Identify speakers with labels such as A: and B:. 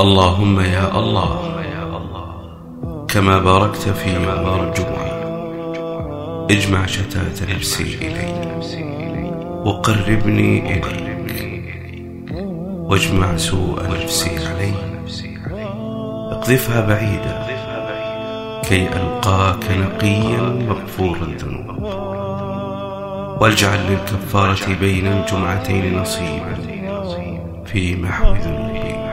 A: اللهم يا الله كما باركت في يوم الجمعة اجمع شتات نفسي إليك وقربني إليك واجمع سوء نفسي علي اقذفها بعيدا كي ألقاك نقيا مغفور الذنوب. واجعل للكفارة بين الجمعتين نصيبا في محو ذنوبي